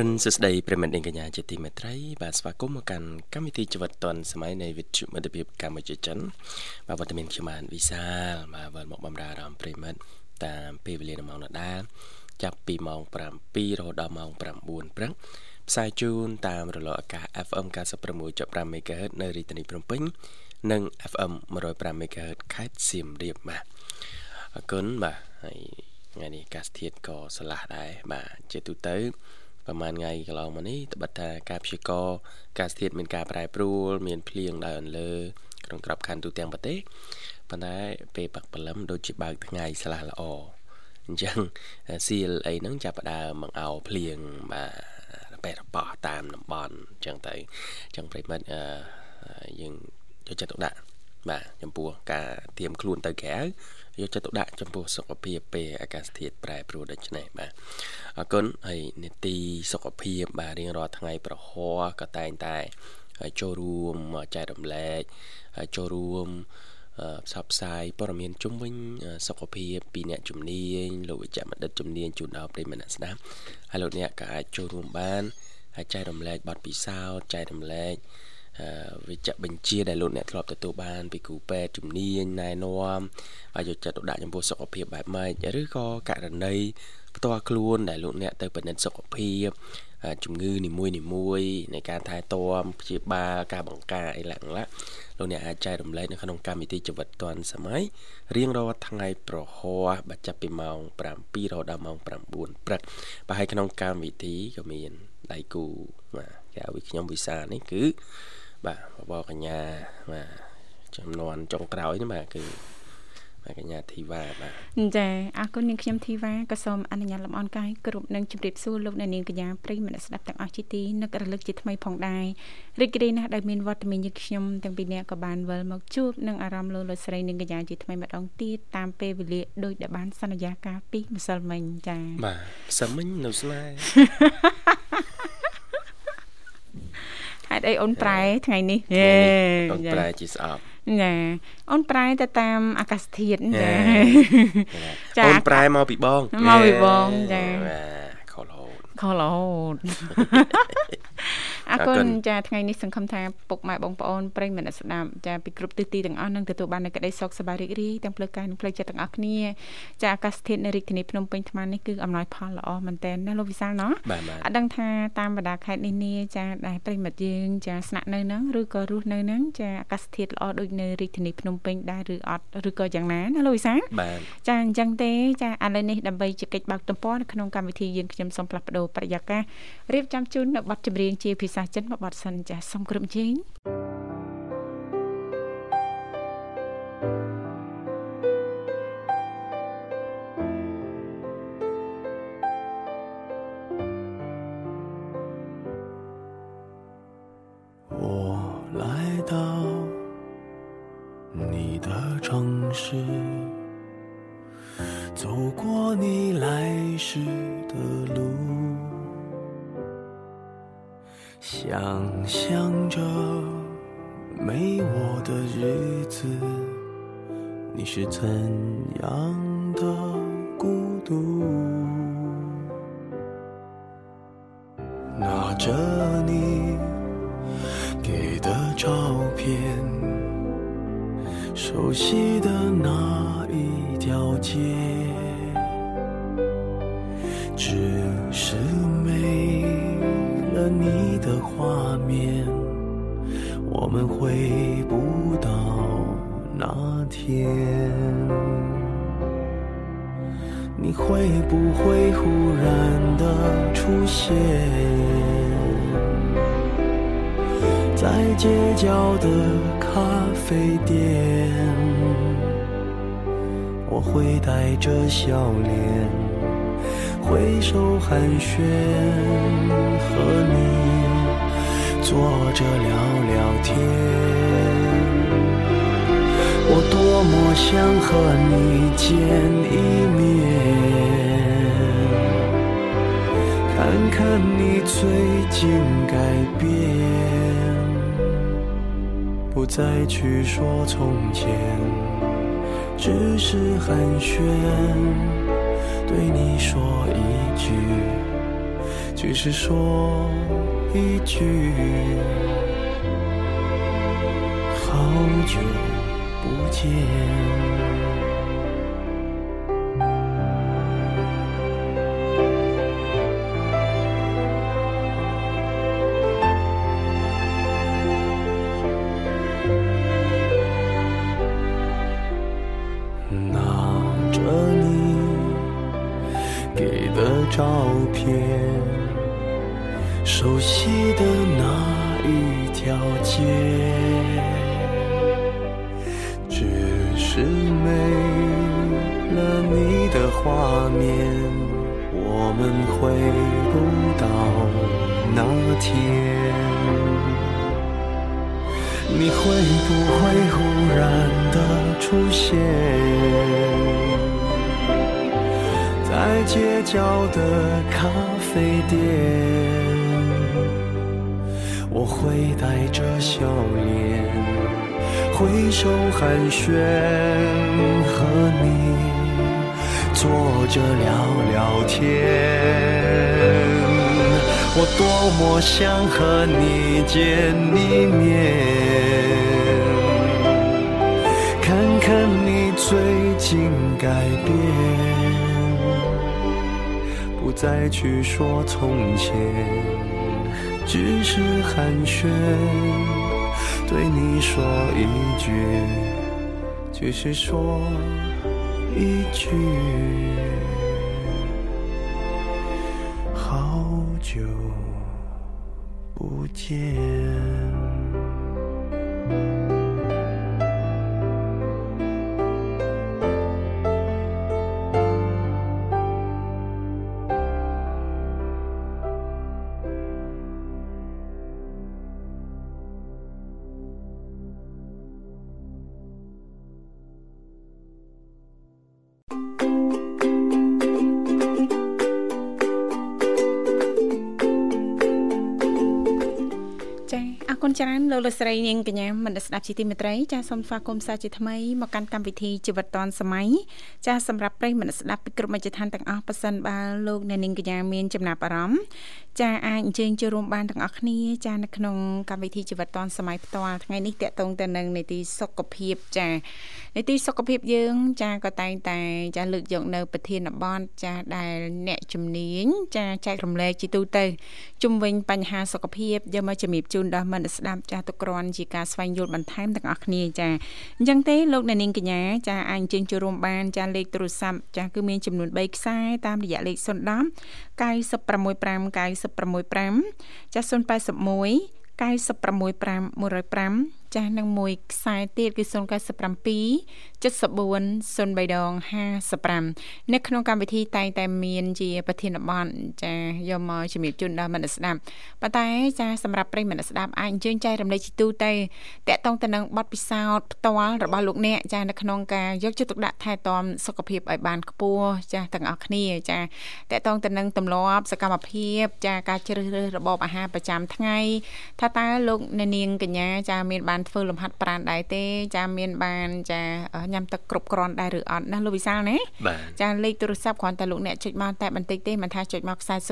រិនសស្ដីប្រិមត្តនាងកញ្ញាជាទីមេត្រីបាទស្វាគមន៍មកកាន់កម្មវិធីជីវិតឌွန်សម័យនៃវិទ្យុមិត្តភាពកម្ពុជាចិនបាទវត្តមានខ្ញុំបានវិសាលបាទវិលមកបំរើអារម្មណ៍ប្រិមត្តតាមពេលវេលានៅម៉ោងដដែលចាប់ពីម៉ោង7រហូតដល់ម៉ោង9ព្រឹកផ្សាយជូនតាមរលកអាកាស FM 96.5 MHz នៅរាជធានីភ្នំពេញនិង FM 105 MHz ខេត្តសៀមរាបបាទអរគុណបាទហើយថ្ងៃនេះអាកាសធាតុក៏ស្រឡះដែរបាទជាទូទៅ ប្រហែលថ្ងៃកន្លងមកនេះត្បិតថាការព្យាករណ៍អាកាសធាតុមានការប្រែប្រួល មានភ្លៀងដោយអន្លើក្នុងក្របខ័ណ្ឌទូទាំងប្រទេសប៉ុន្តែពេលបាក់ព្រលឹមដូចជាបើកថ្ងៃស្លាស់ល្អអញ្ចឹងសៀលអីហ្នឹងចាប់ផ្ដើមមកអោភ្លៀងបាទរបេះរបោះតាមតំបន់អញ្ចឹងទៅអញ្ចឹងប្រិមិត្តយើងយកចិត្តទុកដាក់ បាទចំពោះការត្រៀមខ្លួនទៅក្រៅយកចិត្តទុកដាក់ចំពោះសុខភាពពេលអាកាសធាតុប្រែប្រួលដូច្នេះបាទអរគុណហើយនីតិសុខភាពបាទរៀងរាល់ថ្ងៃប្រហ័សក៏តែងតែចូលរួមចែករំលែកចូលរួមផ្សព្វផ្សាយព័ត៌មានជុំវិញសុខភាពពីអ្នកជំនាញលោកវិជ្ជបណ្ឌិតជំនាញជូនដល់ប្រិយមិត្តអ្នកស្ដាប់ហើយលោកអ្នកក៏អាចចូលរួមបាន ហើយចែករំលែកបទពិសោធន៍ចែករំលែក វិជ្ជបញ្ជាដែលលោកអ្នកធ្លាប់ទទួលបានពីគ្រូពេទ្យជំនាញណែនាំហើយយកចិត្តទុកដាក់ចំពោះសុខភាពបែបម៉េចឬក៏ករណីផ្ទាល់ខ្លួនដែលលោកអ្នកទៅពិនិត្យសុខភាពជំងឺនីមួយនីមួយនៃការថែទាំព្យាបាលការបង្ការអីឡើងឡាលោកអ្នកអាចចែករំលែកនៅក្នុងកម្មវិធីជីវិតឌွန်សម័យរៀងរាល់ថ្ងៃប្រហ័សបាទចាប់ពីម៉ោង7រហូតដល់ម៉ោង9ព្រឹកបាទហើយក្នុងកម្មវិធីក៏មានដៃគូបាទគេឲ្យខ្ញុំវិសានេះគឺ បាទបបកញ្ញាបាទចំនួនចុងក្រោយនេះបាទគឺកញ្ញាធីវ៉ាបាទចាអរគុណនាងខ្ញុំធីវ៉ាក៏សូមអនុញ្ញាតលំអរកាយគ្រប់នឹងជម្រាបសួរលោកអ្នកនាងកញ្ញាប្រិយមិត្តស្ដាប់ទាំងអស់ជាទីនឹករលឹកជាថ្មីផងដែររីករាយណាស់ដែលមានវត្តមានយើងខ្ញុំទាំងពីរនាក់ក៏បានវិលមកជួបនឹងអារម្មណ៍លោកលោកស្រីនាងកញ្ញាជាថ្មីម្ដងទៀតតាមពេលវេលាដោយដែលបានសន្យាកាលពីម្សិលមិញចាបាទម្សិលមិញនៅស្នេហ៍ ហេតុអីអូនប្រែថ្ងៃនេះអូនប្រែជាស្អប់ចាអូនប្រែទៅតាមអាកាសធាតុចាអូនប្រែមកពីបងមកពីបងចាខលហូតខលហូត អរគុណចាថ្ងៃនេះសង្ឃឹមថាពុកម៉ែបងប្អូនប្រិយមិត្តស្ដាប់ចាពីគ្រប់ទិសទីទាំងអស់នឹងទទួលបាននូវក្តីសុខសប្បាយរីករាយទាំងផ្លូវកាយនិងផ្លូវចិត្តទាំងអស់គ្នាចាអាកាសធាតុនៅរាជធានីភ្នំពេញថ្មនេះគឺអំណោយផលល្អមែនតើណាលោកវិសាលណោះអត់ដឹងថាតាមបណ្ដាខេត្តនេះនេះចាដែលប្រិយមិត្តយើងចាស្នាក់នៅហ្នឹងឬក៏រស់នៅហ្នឹងចាអាកាសធាតុល្អដូចនៅរាជធានីភ្នំពេញដែរឬអត់ឬក៏យ៉ាងណាណាលោកវិសាលចាអញ្ចឹងទេចាឥឡូវនេះដើម្បីជែកបើកទំព័រនៅក្នុងកម្មវិធីយើងខ្ញុំសូមផ្លាស់ប្ដូរប្រយាកររៀបចំជូននៅប័ណ្ណចម្រៀងជាភាសាចិនមកបត់សិនចាសូមគ្រប់ជេង 想象着没我的日子，你是怎样的孤独？拿着你给的照片，熟悉的那一条街，只是没我们回不到那天。你会不会忽然的出现在街角的咖啡店？我会带着笑脸挥手寒暄，和你坐着聊聊天。我多。么想和你见一面，看看你最近改变，不再去说从前，只是寒暄，对你说一句，只是说一句。好久不见。会不会忽然的出现，在街角的咖啡店？我会带着笑脸。挥手寒暄，和你坐着聊聊天。我多么想和你见一面，看你最近改变，不再去说从前，只是寒暄。对你说一句，只是说一句，好久不见。 ច្រើនលោកលោកស្រីនាងកញ្ញាមនស្ដាប់ជីទីមេត្រីចាសសូមស្វាគមន៍សាជាថ្មីមកកាន់កម្មវិធីជីវិតឌွန်សម័យចាសសម្រាប់ប្រិយមិត្តស្ដាប់ពីគ្រប់មជ្ឈដ្ឋានទាំងអស់ប៉ះសិនបើលោកអ្នកនាងកញ្ញាមានចំណាប់អារម្មណ៍ចាអាចអញ្ជើញចូលរួមបានទាំងអស់គ្នាចានៅក្នុងកម្មវិធីជីវិតឌွန်សម័យផ្ទាល់ថ្ងៃនេះតកតងទៅនឹងនីតិសុខភាពចានីតិសុខភាពយើង ចាក៏តែងតែចាលើកយកនៅប្រធានបទចាដែលអ្នកជំនាញចាចែករំលែកជាទូទៅជំវិញបញ្ហាសុខភាពយកមកជំរាបជូនដល់មិត្តស្ដាប់ចាទុកគ្រាន់ជាការស្វែងយល់បន្ថែមទាំងអស់គ្នាចាអញ្ចឹងទេលោកអ្នកនាងកញ្ញាចាអាចអញ្ជើញចូលរួមបានចាលេខទូរស័ព្ទចាគឺមានចំនួន3ខ្សែតាមរយៈលេខ010 965 965ចា081 965 105 ចាស់នឹងមួយខ្សែទៀតគឺ097 74 03ដង55នៅក្នុងកម្មវិធីតែងតែមានជាប្រធានបទចាយកមកជំរាបជូនដល់មិត្តស្ដាប់ប៉ុន្តែចាសម្រាប់ប្រិយមិត្តស្ដាប់អាចអញ្ជើញចែករំលែកជាទូទៅតកតងទៅនឹងបទពិសោធន៍ផ្ទាល់របស់លោកអ្នកចានៅក្នុងការយកចិត្តទុកដាក់ថែទាំសុខភាពឲ្យបានខ្ពស់ចាទាំងអស់គ្នាចាតកតងទៅនឹងទម្លាប់សកម្មភាពចាការជ្រើសរើសរបបអាហារប្រចាំថ្ងៃថាតើលោកអ្នកនាងកញ្ញាចាមានបានធ្វើលំហាត់ប្រាណដែរទេ ចាមានបានចាញ៉ាំទឹកគ្រប់គ្រាន់ដែរឬអត់ណាលោកវិសាលណាចាលេខទូរស័ព្ទគ្រាន់តែលោកអ្នកចុចមកតែបន្តិចទេមិនថាចុចមកខ្សែ010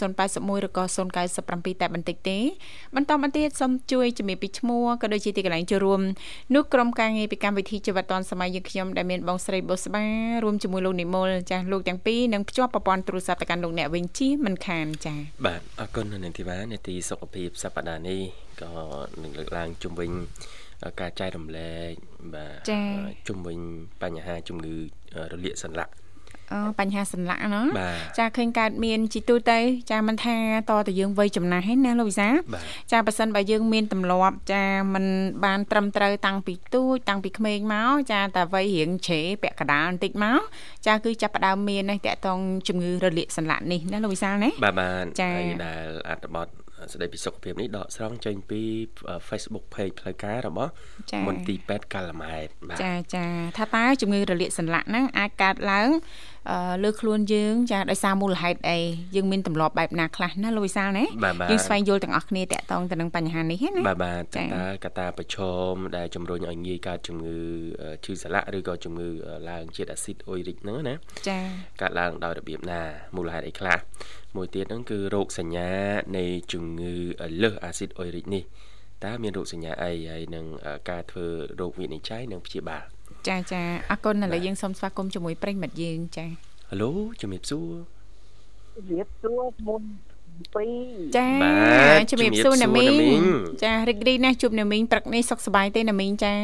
081ឬក៏097តែបន្តិចទេបន្តមកទៀតសូមជួយជំរាបពីឈ្មោះក៏ដូចជាទីកន្លែងចូលរួមនោះក្រុមការងារពីកម្មវិធីជីវិតឌွန်សម័យយើងខ្ញុំដែលមានបងស្រីបុស្បារួមជាមួយលោកនិមលចាស់លោកទាំងពីរនឹងភ្ជាប់ប្រព័ន្ធទូរស័ព្ទទៅកាន់លោកអ្នកវិញជាមិនខានចា៎បាទអរគុណនៅនាងធីវ៉ានេតិសុខភាពសប្តាហ៍នេះ ក៏នឹងលើកឡើងជុំវិញការចែករំលែកបាទជុំវិញបញ្ហាជំងឺរលាកសន្លាក់អូបញ្ហាសន្លាក់ណាចាឃើញកើតមានជីទូទៅចាមិនថាតទៅយើងវ័យចំណាស់ហ្នឹងណាលោកវិសាចាប៉ះសិនបើយើងមានទម្លាប់ចាមិនបានត្រឹមត្រូវតាំងពីទូចតាំងពីក្មេងមកចាតែវ័យរៀងជ្រេពាក់កដាលបន្តិចមកចាគឺចាប់ផ្ដើមមាននេះតកតងជំងឺរលាកសន្លាក់នេះណាលោកវិសាណាបាទបាទចាដែលអត្តបទ ស្ដីពីសុខភាពនេះដកស្រង់ចេញពី Facebook page ផ្លូវការរបស់មន្ទីរពេទ្យកាល់ម៉ែតបាទចាចាថាតើជំងឺរលាកសន្លាក់ហ្នឹងអាចកើតឡើងលើខ្លួនយើងចាដោយសារមូលហេតុអីយើងមានទម្លាប់បែបណាខ្លះណាលោកវិសាលណាយើងស្វែងយល់ទាំងអស់គ្នាតកតងទៅនឹងបញ្ហានេះណាបាទបាទតើកតាប្រឈមដែលជំរុញឲ្យងាយកើតជំងឺឈឺសន្លាក់ឬក៏ជំងឺឡើងជាតិអាស៊ីតអុយរិកហ្នឹងណាចាកើតឡើងដោយរបៀបណាមូលហេតុអីខ្លះ មួយទៀតហ្នឹងគឺរោគសញ្ញានៃជំងឺលើសអាស៊ីតអុយរិកនេះតើមានរោគសញ្ញាអីហើយនឹងការធ្វើរោគវិនិច្ឆ័យនិងព្យាបាលចាចាអរគុណឥឡូវយើងសូមស្វាគមន៍ជាមួយប្រិញ្ញមិត្តយើងចាហៅឡូជំរាបសួរជំរាបសួរមុនពីចាជំរាបសួរណាមីងចារីករាយណាស់ជួបណាមីងព្រឹកនេះសុខសប្បាយទេណាមីងចា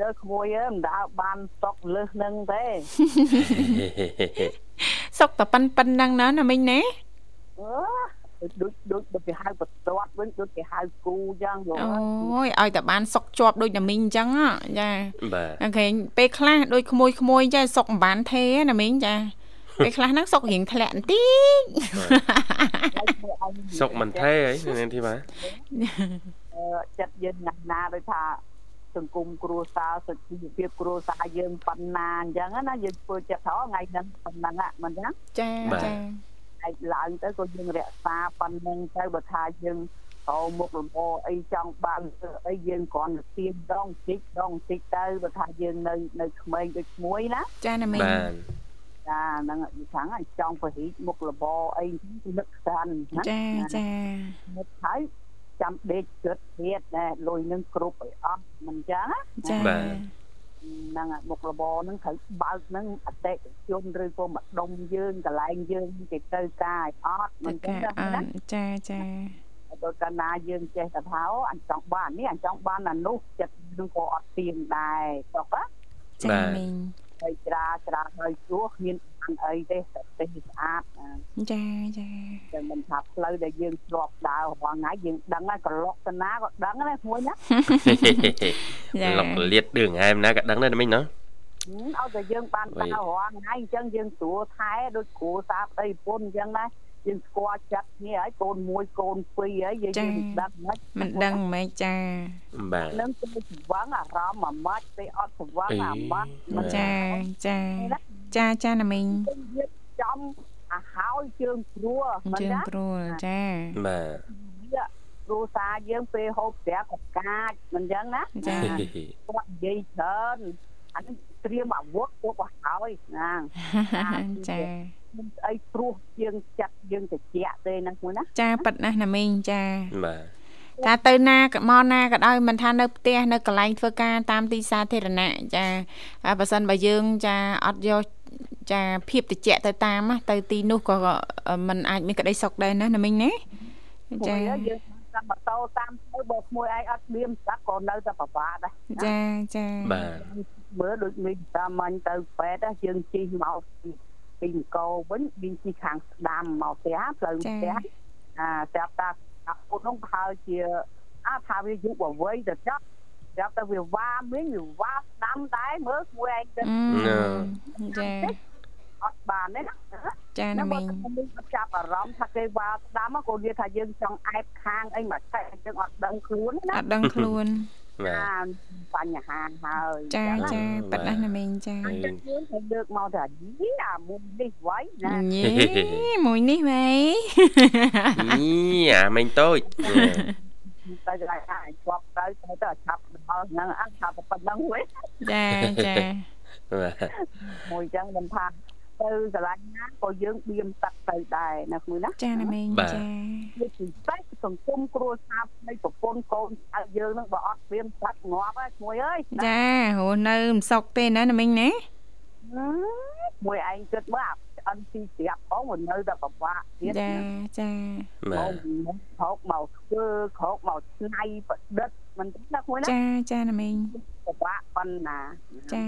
លើក្មួយមិនដើរបានសុកលើសនឹងទេ សុកតែប៉ុនប៉ុណ្ណឹងណាណាមីងណាអឺដូចដូចដូចគេហៅបន្ទាត់វិញដូចគេហៅគូអញ្ចឹងអូយឲ្យតែបានសុកជាប់ដូចណាមីងអញ្ចឹងចាបាទអូខេពេលខ្លះដូចក្មួយក្មួយចាសុកមិនបានទេណាមីងចាពេលខ្លះហ្នឹងសុករៀងធ្លាក់បន្តិចសុកមិនទេអីនាងធីបាអឺចិត្តយើងណាស់ណាដូចថា សង្គមគ្រួសារសុខភាពគ្រួសារយើងប៉ុណ្ណាអញ្ចឹងណាយើងធ្វើចិត្តថោថ្ងៃហ្នឹងប៉ុណ្ណឹងមិនហ្នឹងចាចាអាចឡើងទៅក៏យើងរក្សាប៉ុណ្្នឹងទៅបើថាយើងហៅមុខលំអអីចង់បានអីយើងគ្រាន់តែទៀមដងតិចដងតិចទៅបើថាយើងនៅនៅក្មេងដូចមួយណាចាណាមីបាទចាហ្នឹងខាងចង់ពហិចមុខលបអីនឹកស្ដានណាចាចានឹកហើយ ចាំដេកគិតទៀតណែលុយនឹងគ្រប់ឲ្យអស់មិនចឹងចាបាទហ្នឹងមុខរបរហ្នឹងត្រូវបើកហ្នឹងអតិថិជនឬក៏ម្ដុំយើងកន្លែងយើងគេទៅការឲ្យអត់មិនចឹងណាចាចាដល់កាលណាយើងចេះតែថាអញចង់បាននេះអញចង់បានអានោះចិត្តនឹងក៏អត់ទៀងដែរចុះណាចាមីងហើយច្រាច្រាហើយជួគ្មាន បានអីទេតែទេស្អាតចាចាតែមិនថាផ្លូវដែលយើងធ្លាប់ដើររាល់ថ្ងៃយើងដឹងហើយក្លុកទៅណាក៏ដឹងដែរមួយណាក្លុកលៀតដឿងហែមណាក៏ដឹងដែរមិញណាឲ្យតែយើងបានដើររាល់ថ្ងៃអញ្ចឹងយើងស្រួលថែដូចគ្រូសាប្តីពុនអញ្ចឹងដែរយើងស្គាល់ចិត្តគ្នាហើយកូនមួយកូនពីរហើយយើងមិនដឹងមិនមិនដឹងមិនចាបាទនឹងទៅស្វឹងអារម្មណ៍អាម៉ាច់ទៅអត់ស្វឹងអាម៉ាច់ចាចា ចាចាណាមីងយើងចំអាហើយជើងព្រួមិនជើងព្រួចាបាទគ្រូសាយើងពេលហូបស្រាក៏កាចមិនចឹងណាចាគាត់និយាយច្រើនអានេះត្រៀមអាវុធពួកបោះហើយណាចាមិនស្អីព្រោះជាងចាត់យើងតិចទេហ្នឹងមួយណាចាប៉ិតណាស់ណាមីងចាបាទតាទៅណាក៏មកណាក៏ដោយមិនថានៅផ្ទះនៅកន្លែងធ្វើការតាមទីសាធារណៈចាបើសិនបើយើងចាអត់យក ចាភាពតិចទៅតាមទៅទីនោះក៏มันអាចមានក្តីសុខដែរណាណាមីងណាចាយើងតាមម៉ូតូតាមទៅបើក្មួយឯងអត់មានស្ដាប់ក៏នៅតែពិបាកដែរចាចាបាទមើលដូចមានសាមញ្ញទៅពេទ្យយើងជិះមកពីពីអង្គរវិញមានជិះខាងស្ដាំមកផ្ទះផ្លូវផ្ទះអាស្រាប់តាអាពុតនោះប្រហែលជាអាថាវាយុវវ័យទៅចាប់ ស្រាប់តែវាវ៉ាមានវាវ៉ាស្ដាំដែរមើលមួយឯងទៅចាអត់បានទេណាចាណាមីងមីងចាប់អារម្មណ៍ថាគេវ៉ាស្ដាំក៏វាថាយើងចង់អែបខាងអីមកតែយើងអត់ដឹងខ្លួនណាអត់ដឹងខ្លួនបាទបញ្ហាហើយចាចាប៉ិតណាស់ណាមីងចាយើងលើកមកថាយីអាមួយនេះໄວណាយីមួយនេះវ៉ៃយីអាមីងតូចទៅកន្លែងអាចជាប់ទៅទៅទៅឆាប់ ដល់ហ្នឹងអត់ឆាប់ប៉ុណ្ណឹងវិញចាចាមួយចឹងមិនថាទៅកន្លែងណាក៏យើងបៀមទឹកទៅដែរណាគ្រូណាចាណាមីងចាវាពិសេសសង្គមគ្រួសារនៃប្រពន្ធកូនអើយើងនឹងបើអត់បៀមទឹកងាប់ហើយមួយអើយចារស់នៅមិនសុខទេណាណាមីងណាមួយឯងគិតមើលអិនទីស្រាប់ផងនៅតែពិបាកទៀតចាចាមកខោកមកធ្វើខោកមកឆ្នៃប្រឌិត មិនដឹងមួយណាចាចាណាមីងពិបាកប៉ុណ្ណាចា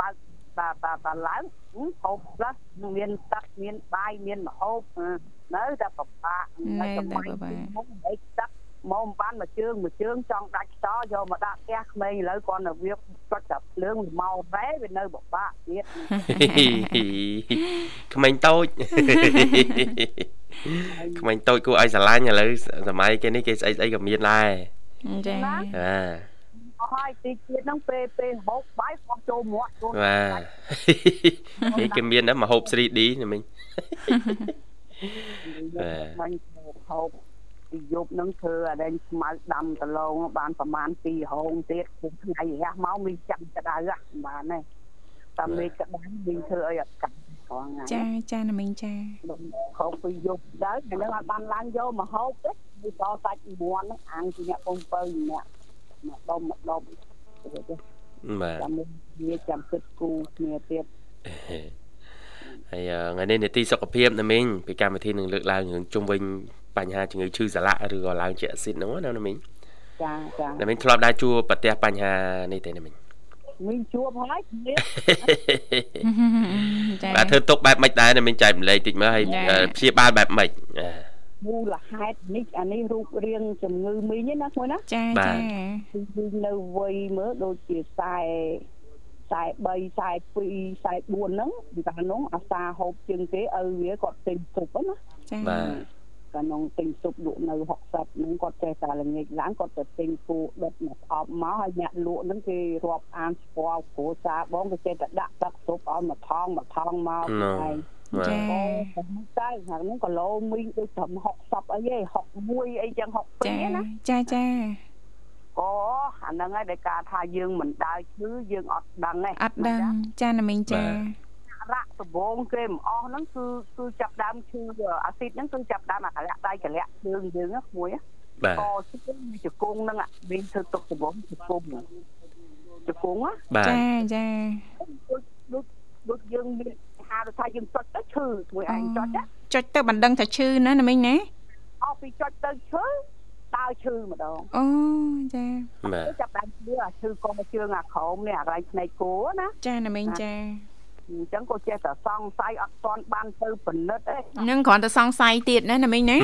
បើកបាទបាទបាទឡើងហូបផ្លាស់មានទឹកមានបាយមានម្ហូបនៅតែពិបាកនៅតែពិបាកមុខអីទឹកមកមិនបានមួយជើងមួយជើងចង់ដាច់ខ្សោយកមកដាក់ផ្ទះក្មេងឥឡូវគាត់នៅវាគាត់តែភ្លើងមកវ៉ែវានៅបបាក់ទៀតក្មេងតូចក្មេងតូចគួរឲ្យស្រឡាញ់ឥឡូវសម័យគេនេះគេស្អីស្អីក៏មានដែរ ចាអាអស់ហើយទីទៀតហ្នឹងពេលពេលហូបបាយខុសចូលមាត់ចូលបាទនេះគេមានដែរមកហូប 3D នេះមិញបាទហូបពីយប់នឹងធ្វើអាដែងស្មៅដាំដលងបានប្រមាណ2ហោងទៀតគុំថ្ងៃរះមកមីចាំក្តៅបានទេតាមមេក្តៅមីធ្វើឲ្យអត់កាត់ចាចាណាមីងចាខោពីយប់ដែរហ្នឹងអត់បានឡើងយកមកហូបទេ វាសសាច់មួនហ្នឹងអាំងពីអ្នកពងពៅអ្នកមកដុំមកដុំបាទចាំវាចាំគិតគូគ្នាទៀតហើយថ្ងៃនេះនីតិសុខភាពណាមីងពីកម្មវិធីនឹងលើកឡើងរឿងជុំវិញបញ្ហាជំងឺឈឺសន្លាក់ឬក៏ឡើងជាអាស៊ីតហ្នឹងណាណាមីងចាចាណាមីងធ្លាប់ដែរជួបប្រទះបញ្ហានេះទេណាមីងមីងជួបហើយគ្នាចាបាទធ្វើទុកបែបម៉េចដែរណាមីងចែកម្លែកតិចមើលហើយព្យាបាលបែបម៉េច មូលហេតុនេះអានេះរូបរាងជំងឺមីងណាមួយណាចាចាគឺនៅវ័យមើលដូចជាខ្សែខ្សែ3ខ្សែ2ខ្សែ4ហ្នឹងពីកាលនោះអាសាហូបជាងគេឲ្យវាគាត់ទិញទុបណាចាបាទកាលនោះទិញទុបលក់នៅ60ហ្នឹងគាត់ចេះតែល្ងាចឡើងគាត់ទៅទិញគូដុតមកអប់មកហើយអ្នកលក់ហ្នឹងគេរាប់អានស្គាល់គ្រួសារបងគេចេះតែដាក់ទឹកទុបឲ្យមកថងមកថងមកហើយ ចាតែហ្នឹងគីឡូមីងដូចត្រឹម60អីទេ61អីចឹង62ណាចាចាអូអាហ្នឹងហើយដែលការថាយើងមិនដើរឈឺយើងអត់ដឹងទេអត់ដឹងចាណាមីងចារៈដំបងគេមិនអស់ហ្នឹងគឺគឺចាប់ដើមឈឺអាស៊ីតហ្នឹងគឺចាប់ដើមអាកលាក់ដៃកលាក់ជើងយើងហ្នឹងមួយបាទក៏ជើងជង្គង់ហ្នឹងមានធ្វើទុកដំបងជង្គង់ជង្គង់ចាចាដូចដូចយើងមាន ហៅថាយើងចុចទៅឈឺមួយឯងចុចចុចទៅបណ្ដឹងថាឈឺណាណាមីងណាអស់ពីចុចទៅឈឺដើរឈឺម្ដងអូចាបាទចាប់ដើមឈឺអាឈឺកុំជើងអាក្រោមនេះអាកន្លែងភ្នែកគោណាចាណាមីងចាអញ្ចឹងក៏ចេះតែសង្ស័យអត់ទាន់បានទៅពិនិត្យទេនឹងគ្រាន់តែសង្ស័យទៀតណាណាមីងណា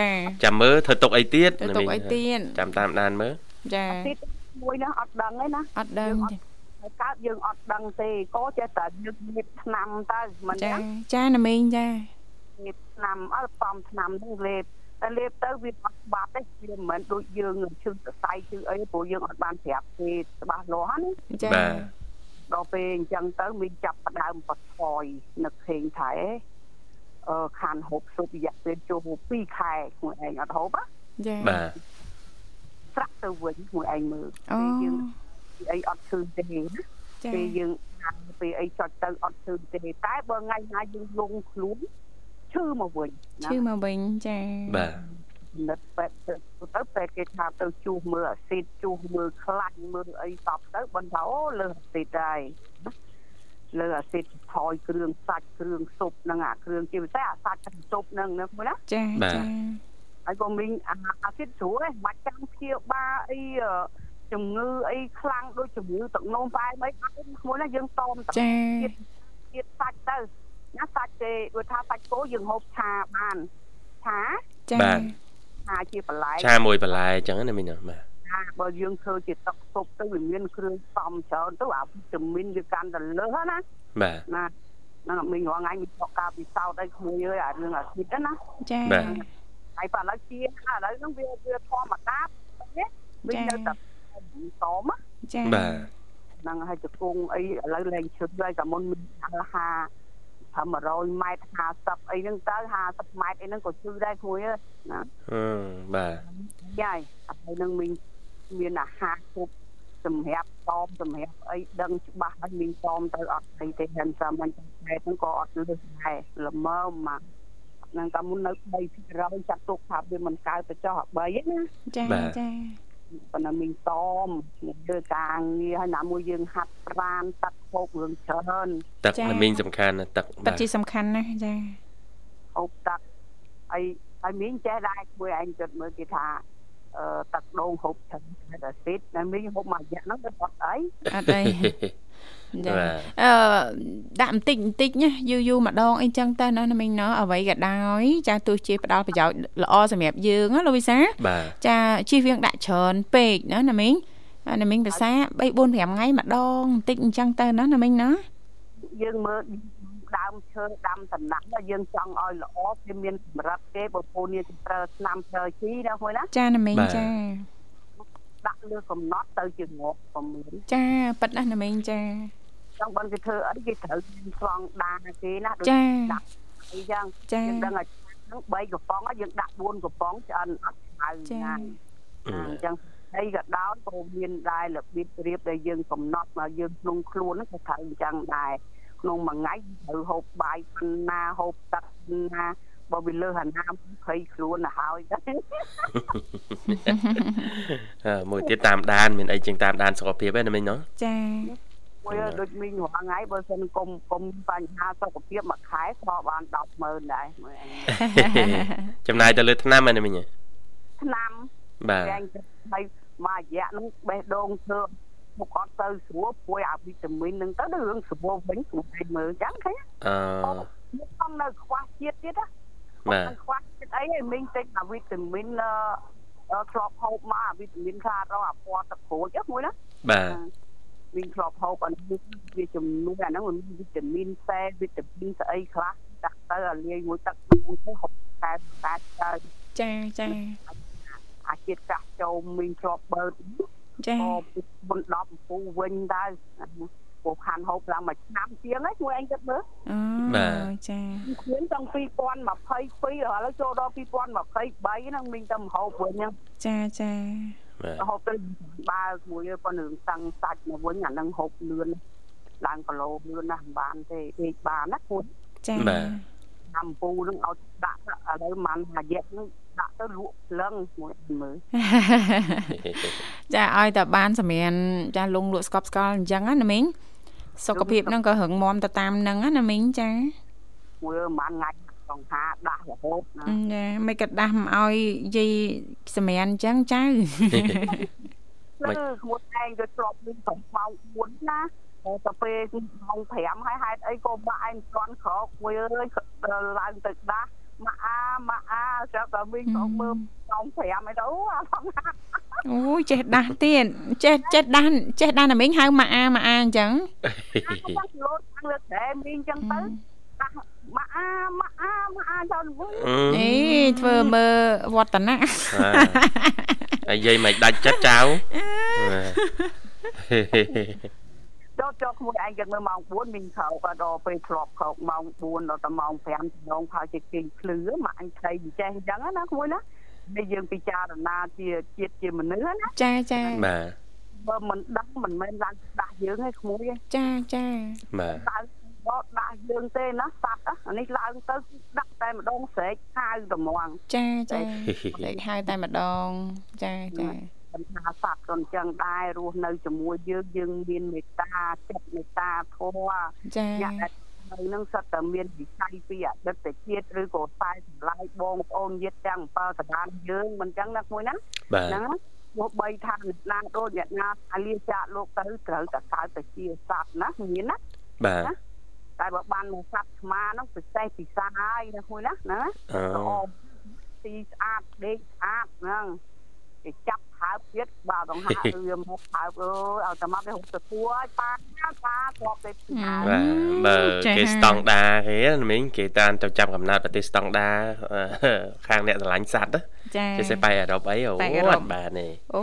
ចាចាំមើលធ្វើទុកអីទៀតធ្វើទុកអីទៀតចាំតាមដានមើលចាទៀតមួយណាអត់ដឹងទេណាអត់ដឹងហើយ កើតយើងអត់ដឹងទេក៏ចេះតែយើងមានឆ្នាំទៅមិនចាចាណាមីងចាមានឆ្នាំអត់បំឆ្នាំនឹងលេបតែលេបទៅវាអត់ច្បាប់ទេវាមិនមែនដូចយើងឈឺសរសៃឈឺអីព្រោះយើងអត់បានប្រាប់គេច្បាស់លាស់ណាចាបាទដល់ពេលអញ្ចឹងទៅមានចាប់ផ្ដើមបថយនឹកឃើញថាអឺខានហូបស៊ុបរយៈពេលចូល2ខែខ្លួនឯងអត់ហូបចាបាទស្រាក់ទៅវិញខ្លួនឯងមើលពេលយើង អីអត់ឈឺទេណាពេលយើងពេលអីចុចទៅអត់ឈឺទេតែបើថ្ងៃណាយើងលងខ្លួនឈឺមកវិញឈឺមកវិញចាបាទនិតពេទ្យទៅពេទ្យគេថាទៅជួសមើលអាស៊ីតជួសមើលខ្លាញ់មើលអីតបទៅបន្តថាអូលើអាស៊ីតហើយលើអាស៊ីតថយគ្រឿងសាច់គ្រឿងស៊ុបហ្នឹងអាគ្រឿងជាពិសេសអាសាច់ស៊ុបហ្នឹងណាមើលណាចាចាហើយក៏មានអាស៊ីតស្រួលឯងមិនចាំព្យាបាលអី ជំងឺអីខ្លាំងដូចជំងឺទឹកនោមផ្អែមអីអត់មួយណាយើងតមតាទៀតទៀតសាច់ទៅណាសាច់ទេដូចថាសាច់គោយើងហូបឆាបានឆាចាបាទឆាជាបន្លែឆាមួយបន្លែអញ្ចឹងណាមីងបាទចាបើយើងធ្វើជាទឹកស៊ុបទៅវាមានគ្រឿងផ្សំច្រើនទៅអាវីតាមីនវាកាន់តែលើសណាបាទណាហ្នឹងមីងរងថ្ងៃមីងបកការពិសោធន៍អីក្មួយអើយអារឿងអាស៊ីតណាចាបាទហើយបើឥឡូវជាឥឡូវហ្នឹងវាវាធម្មតានេះវិញនៅតែ តមចាបាទហ្នឹងហើយជង្គង់អីឥឡូវលែងឈឹកហើយតែមុនមានអាហាត្រឹម100ម៉ែត្រ50អីហ្នឹងទៅ50ម៉ែត្រអីហ្នឹងក៏ជឿដែរគួយណាអឺបាទយាយហើយនឹងមានមានអាហារគ្រប់សម្រាប់តមសម្រាប់អីដឹងច្បាស់ហើយមានតមទៅអត់អីទេហ្នឹងតែមិនតែហ្នឹងក៏អត់លឺដែរល្មមមកនឹងតែមុននៅ3%ចាត់ទុកថាវាមិនកើតទៅចោះអា3ណាចាចា ប៉ុន្តែមីងតមធ្វើការងារហើយណាមួយយើងហាត់ប្រានទឹកហូបរឿងច្រើនទឹកមីងសំខាន់ណាទឹកទឹកជាសំខាន់ណាចាហូបទឹកហើយហើយមីងចេះដែរមួយឯងគិតមើលគេថាអអឺទឹកដូងហូបចឹងតែស៊ីតតែមីងហូបមួយរយៈហ្នឹងទៅអត់អីអត់អី ចាអឺដាក់បន្តិចបន្តិចណាយូរយូរម្ដងអីចឹងទៅណាមីងណោះអ្វីក៏ដោយចាទោះជាផ្ដល់ប្រយោជន៍ល្អសម្រាប់យើងណាលោកវិសាចាជិះវៀងដាក់ច្រើនពេកណាណាមីងណាមីងភាសា3 4 5ថ្ងៃម្ដងបន្តិចអញ្ចឹងទៅណាណាមីងណាយើងមើលដើមឈើដាំតំណាក់យើងចង់ឲ្យល្អវាមានសម្រាប់ទេបើពូនេះប្រើឆ្នាំប្រើជីណាហួយណាចាណាមីងចា ដាក់លើកំណត់ទៅជាងប់ប្រមានចាប៉ិតណាណាមីងចាចង់បានគេធ្វើអីគេត្រូវស្វងដាគេណាដូចដាក់អីចឹងយើងដឹងឲ្យហ្នឹង3កំប៉ុងយើងដាក់4កំប៉ុងឆ្អិនអត់ឆៅណាអញ្ចឹងអីក៏ដោយក៏មានដែររបៀបរៀបដែលយើងកំណត់មកយើងក្នុងខ្លួនហ្នឹងក៏ត្រូវអញ្ចឹងដែរក្នុងមួយថ្ងៃត្រូវហូបបាយប៉ុណ្ណាហូបទឹកណា បើវាលើអាណាភ័យខ្លួនទៅហើយអឺមួយទៀតតាមដានមានអីជាងតាមដានសុខភាពហ្នឹងមិញណោះចាមួយដូចមីងរាល់ថ្ងៃបើសិនកុំកុំបញ្ហាសុខភាពមួយខែស្បបាន100000ដែរមើលចំណាយទៅលើថ្នាំហ្នឹងមិញថ្នាំបាទហើយមួយរយៈហ្នឹងបេះដូងធ្វើមុខអត់ទៅស្រួលព្រួយអាវីតាមីនហ្នឹងទៅរឿងស្រួលវិញស្រួលពេកមើលអញ្ចឹងឃើញអឺខ្ញុំនៅខ្វះជាតិទៀតណា បាទខ្វះជាតិអីឯងមីងទិញអាវីតាមីនអឺធ្លាប់ហូបមកអាវីតាមីនខ្លារោអាពណ៌ទឹកក្រូចមួយណាបាទមីងធ្លាប់ហូបអានេះវាជំនួយអាហ្នឹងมันវីតាមីនសេវីតាមីនស្អីខ្លះដាក់ទៅអាលាយមួយទឹកទៅហូបតែតែទៅចាចាអាជាតិកាសចូលមីងធ្លាប់បើចាមុន10ពូវិញដែរ ពូខាន់ហូបឡើងមួយឆ្នាំជាងហ្នឹងជួយអញគិតមើលអូចាខ្ញុំចង់2022ឥឡូវចូលដល់2023ហ្នឹងមីងទៅហូបវិញហ្នឹងចាចាហូបទៅបើមួយប៉ុណ្ណឹងតាំងសាច់មកវិញអាហ្នឹងហូបលឿនឡើងគីឡូលឿនណាស់មិនបានទេពេកបានណាគូចាបាទអំពូនឹងឲ្យដាក់ឥឡូវមិនរយៈនឹងដាក់ទៅលក់ភ្លឹងមួយមើលចាឲ្យតែបានសម្រានចាលងលក់ស្កប់ស្កល់អញ្ចឹងណាមីង សុខភាពហ្នឹងក៏រឹងមាំទៅតាមហ្នឹងណាមីងចាមួយមិនងាច់សង្ហាដាស់រហូតណាចាមិនក៏ដាស់មិនឲ្យយាយសម្រានអញ្ចឹងចៅគឺខ្លួនឯងទៅធ្លាប់មានប្រម៉ោង4ណាទៅពេលម៉ោង5ហើយហេតុអីក៏បាក់ឯងស្ន់ក្រោកមួយអើយឡើងទៅដាស់ ម៉ាអាម៉ាអាចាប់តែវិញក៏មើលម៉ោង5អីទៅអាផងអូយចេះដាស់ទៀតចេះចេះដាស់ចេះដាស់តែមិញហៅម៉ាអាម៉ាអាអញ្ចឹងចាំលោតខាងលើតែមីងអញ្ចឹងទៅដាស់ម៉ាអាម៉ាអាម៉ាអាចូលវិញអេធ្វើមើលវឌ្ឍនៈហើយយាយមិនដាច់ចិត្តចៅ ចូលចូលក្មួយឯងគិតមើលម៉ោង4មីងខោក៏ដល់ពេលធ្លាប់ខោកម៉ោង4ដល់តែម៉ោង5ចំណងផៅជាគេងភ្លឺមកអញថៃអញ្ចេះអញ្ចឹងណាក្មួយណានេះយើងពិចារណាជាជាតិជាមនុស្សណាចាចាបាទបើមិនដឹងមិនមែនឡើងដាស់យើងទេក្មួយទេចាចាបាទបោដាស់យើងទេណាសัตว์អានេះឡើងទៅដាក់តែម្ដងស្រែកហៅត្មងចាចាស្រែកហៅតែម្ដងចាចា បញ្ហាសត្វក៏អញ្ចឹងដែររស់នៅជាមួយយើងយើងមានមេត្តាចិត្តមេត្តាធម៌ចាអ្នកដែលនៅនឹងសិតតែមានវិស័យពីអតីតជាតិឬក៏តែចម្លើយបងប្អូនញាតិទាំង7សដានយើងមិនអញ្ចឹងណាមួយណាហ្នឹងទោះបីថាអ្នកណាដូចអ្នកណាអាលាចាកលោកទៅត្រូវតែកើតទៅជាសត្វណាមានណាបាទតែបើបានមកសត្វឆ្មានោះពិសេសពិសាហើយណាមួយណាណាអូទីស្អាតដេកស្អាតហ្នឹង គេចាប់ថើបទៀតបាទដងហារឿមកថើបអើយឲ្យតែមកទៅហូបទៅពួយប៉ាប៉ាធ្លាប់ទៅពីបាទបើគេស្តង់ដាគេមិញគេតានទៅចាប់កំណត់ប្រទេសស្តង់ដាខាងអ្នកឆ្លាញ់សัตว์ ចាគេសេប៉ៃអឺរ៉ុបអីអូអត់បានទេអូ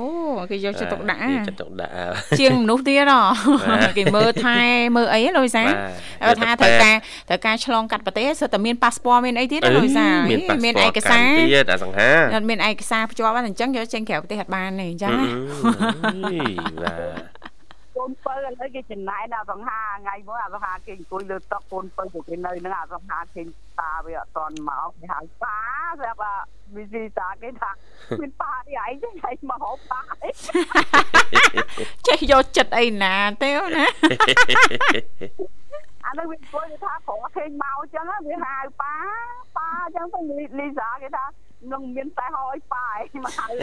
គេយកចិត្តទុកដាក់គេចិត្តទុកដាក់ជាងមនុស្សទៀតហ៎គេមើលថែមើលអីលោកវិសាថាត្រូវការត្រូវការឆ្លងកាត់ប្រទេសសិតតែមានប៉ាសពតមានអីទៀតលោកវិសាមានឯកសារទៀតអាសង្ហាអត់មានឯកសារភ្ជាប់អញ្ចឹងយកចេញក្រៅប្រទេសអត់បានទេអញ្ចឹងណាបាទ កូនពៅឥឡូវគេចំណាយដល់សង្ហាថ្ងៃមកអាសង្ហាគេអង្គុយលើតុកូនពៅគេនៅនឹងអាសង្ហាគេតាវាអត់តន់មកគេហៅប៉ាស្រាប់អាវិស៊ីតាគេថាមានប៉ានេះឯងចេះមកហូបប៉ាចេះយកចិត្តអីណាទេណាអានោះវាអង្គុយថាប្រឃើញមកអញ្ចឹងវាហៅប៉ាប៉ាអញ្ចឹងទៅលីសាគេថានឹងមានតែហោឲ្យប៉ាឯងមកហើយ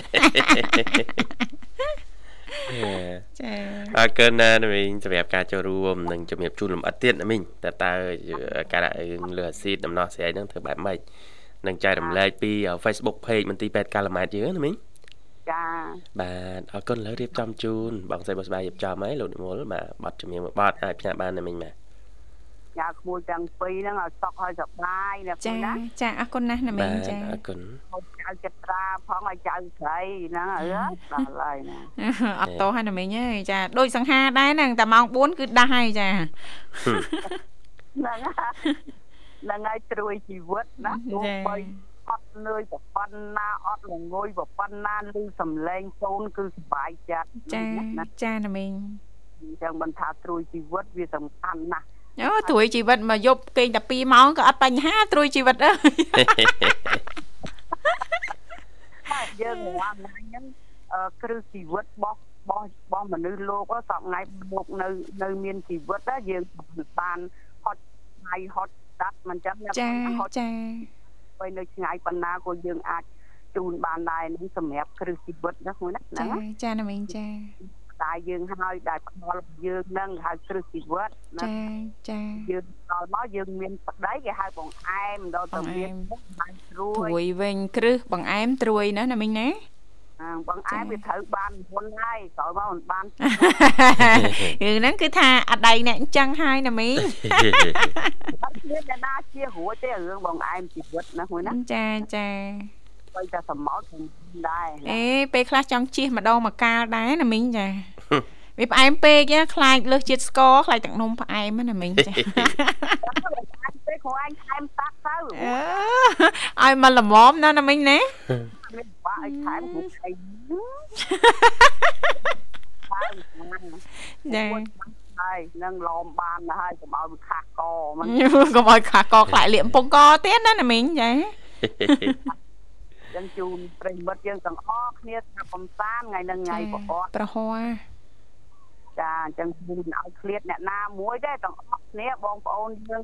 ចាអរគុណណាមីងសម្រាប់ការចូលរួមនិងជំរាបជូនលំអិតទៀតណាមីងតើតើការរឿងលើអាស៊ីតដំណោះស្រាយហ្នឹងធ្វើបែបម៉េចនឹងចែករំលែកពី Facebook page មន្ទីរពេទ្យកាល់ម៉ែតយើងណាមីងចាបាទអរគុណលើរៀបចំជូនបងស្រីបងស្បាយរៀបចំហើយលោកនិមលបាទបတ်ជំនាញមួយបတ်អាចផ្សាយបានណាមីងបាទ យ៉ាក្មួយទាំងពីរហ្នឹងឲ្យសុខឲ្យសប្បាយណាចាចាអរគុណណាស់ណាមីងចាអរគុណចៅចិត្តត្រាផងឲ្យចៅស្រីហ្នឹងអឺដល់ហើយណាអត់តោះហើយណាមីងអើយចាដូចសង្ហាដែរហ្នឹងតែម៉ោង4គឺដាស់ហើយចាហ្នឹងហ្នឹងហើយត្រួយជីវិតណាទោះបីអត់នឿយប្រប៉ុណ្ណាអត់ល្ងុយប្រប៉ុណ្ណាឮសំឡេងកូនគឺសុបាយចិត្តចាចាណាមីងអញ្ចឹងមិនថាត្រួយជីវិតវាសំខាន់ណាស់ អូត្រួយជីវិតមកយប់គេងតែ2ម៉ោងក៏អត់បញ្ហាត្រួយជីវិតអើយយើងរាល់ថ្ងៃហ្នឹងគ្រឹះជីវិតរបស់របស់របស់មនុស្សលោកសពថ្ងៃមកនៅនៅមានជីវិតយើងបានហត់ថ្ងៃហត់ស្ដាប់មិនចឹងចាចាបើនៅឆ្ងាយប៉ុណ្ណាក៏យើងអាចជូនបានដែរនឹងសម្រាប់គ្រឹះជីវិតណាហ្នឹងណាចាចាណាមីងចា តែយើងហើយដែលផ្ដល់យើងនឹងហៅគ្រឹះជីវិតណាចាចាយើងដល់មកយើងមានប្តីគេហៅបងអែមដល់ទៅមានបានត្រួយត្រួយវិញគ្រឹះបងអែមត្រួយណាណាមីងណាបងអែមវាត្រូវបានមុនហើយក្រោយមកមិនបានរឿងហ្នឹងគឺថាអដៃអ្នកអញ្ចឹងហើយណាមីអត់មានអ្នកណាជារួចទេរឿងបងអែមជីវិតណាមួយណាចាចា បីតែសមោតដែរអេពេលខ្លះចង់ជិះម្ដងមកកាលដែរណាមីងចាវាផ្អែមពេកខ្លាចលើសជាតិស្ករខ្លាចទឹកនំផ្អែមណាមីងចាពេលគ្រូអញផ្អែមតាក់ទៅឲ្យមកល្មមណាណាមីងណាមានបាក់ឲ្យថែមមុខអីចាហើយនឹងឡំបានហើយកុំឲ្យវាខាស់កមិនកុំឲ្យខាស់កខ្លាចលៀកពងកទៀតណាណាមីងចា ចឹងជូនប្រិមិត្តយើងទាំងអស់គ្នាថាកំសាន្តថ្ងៃនឹងថ្ងៃប្រហ័សប្រហ័សចាអញ្ចឹងជូនឲ្យឃ្លាតអ្នកណាមួយដែរទាំងអស់គ្នាបងប្អូនយើង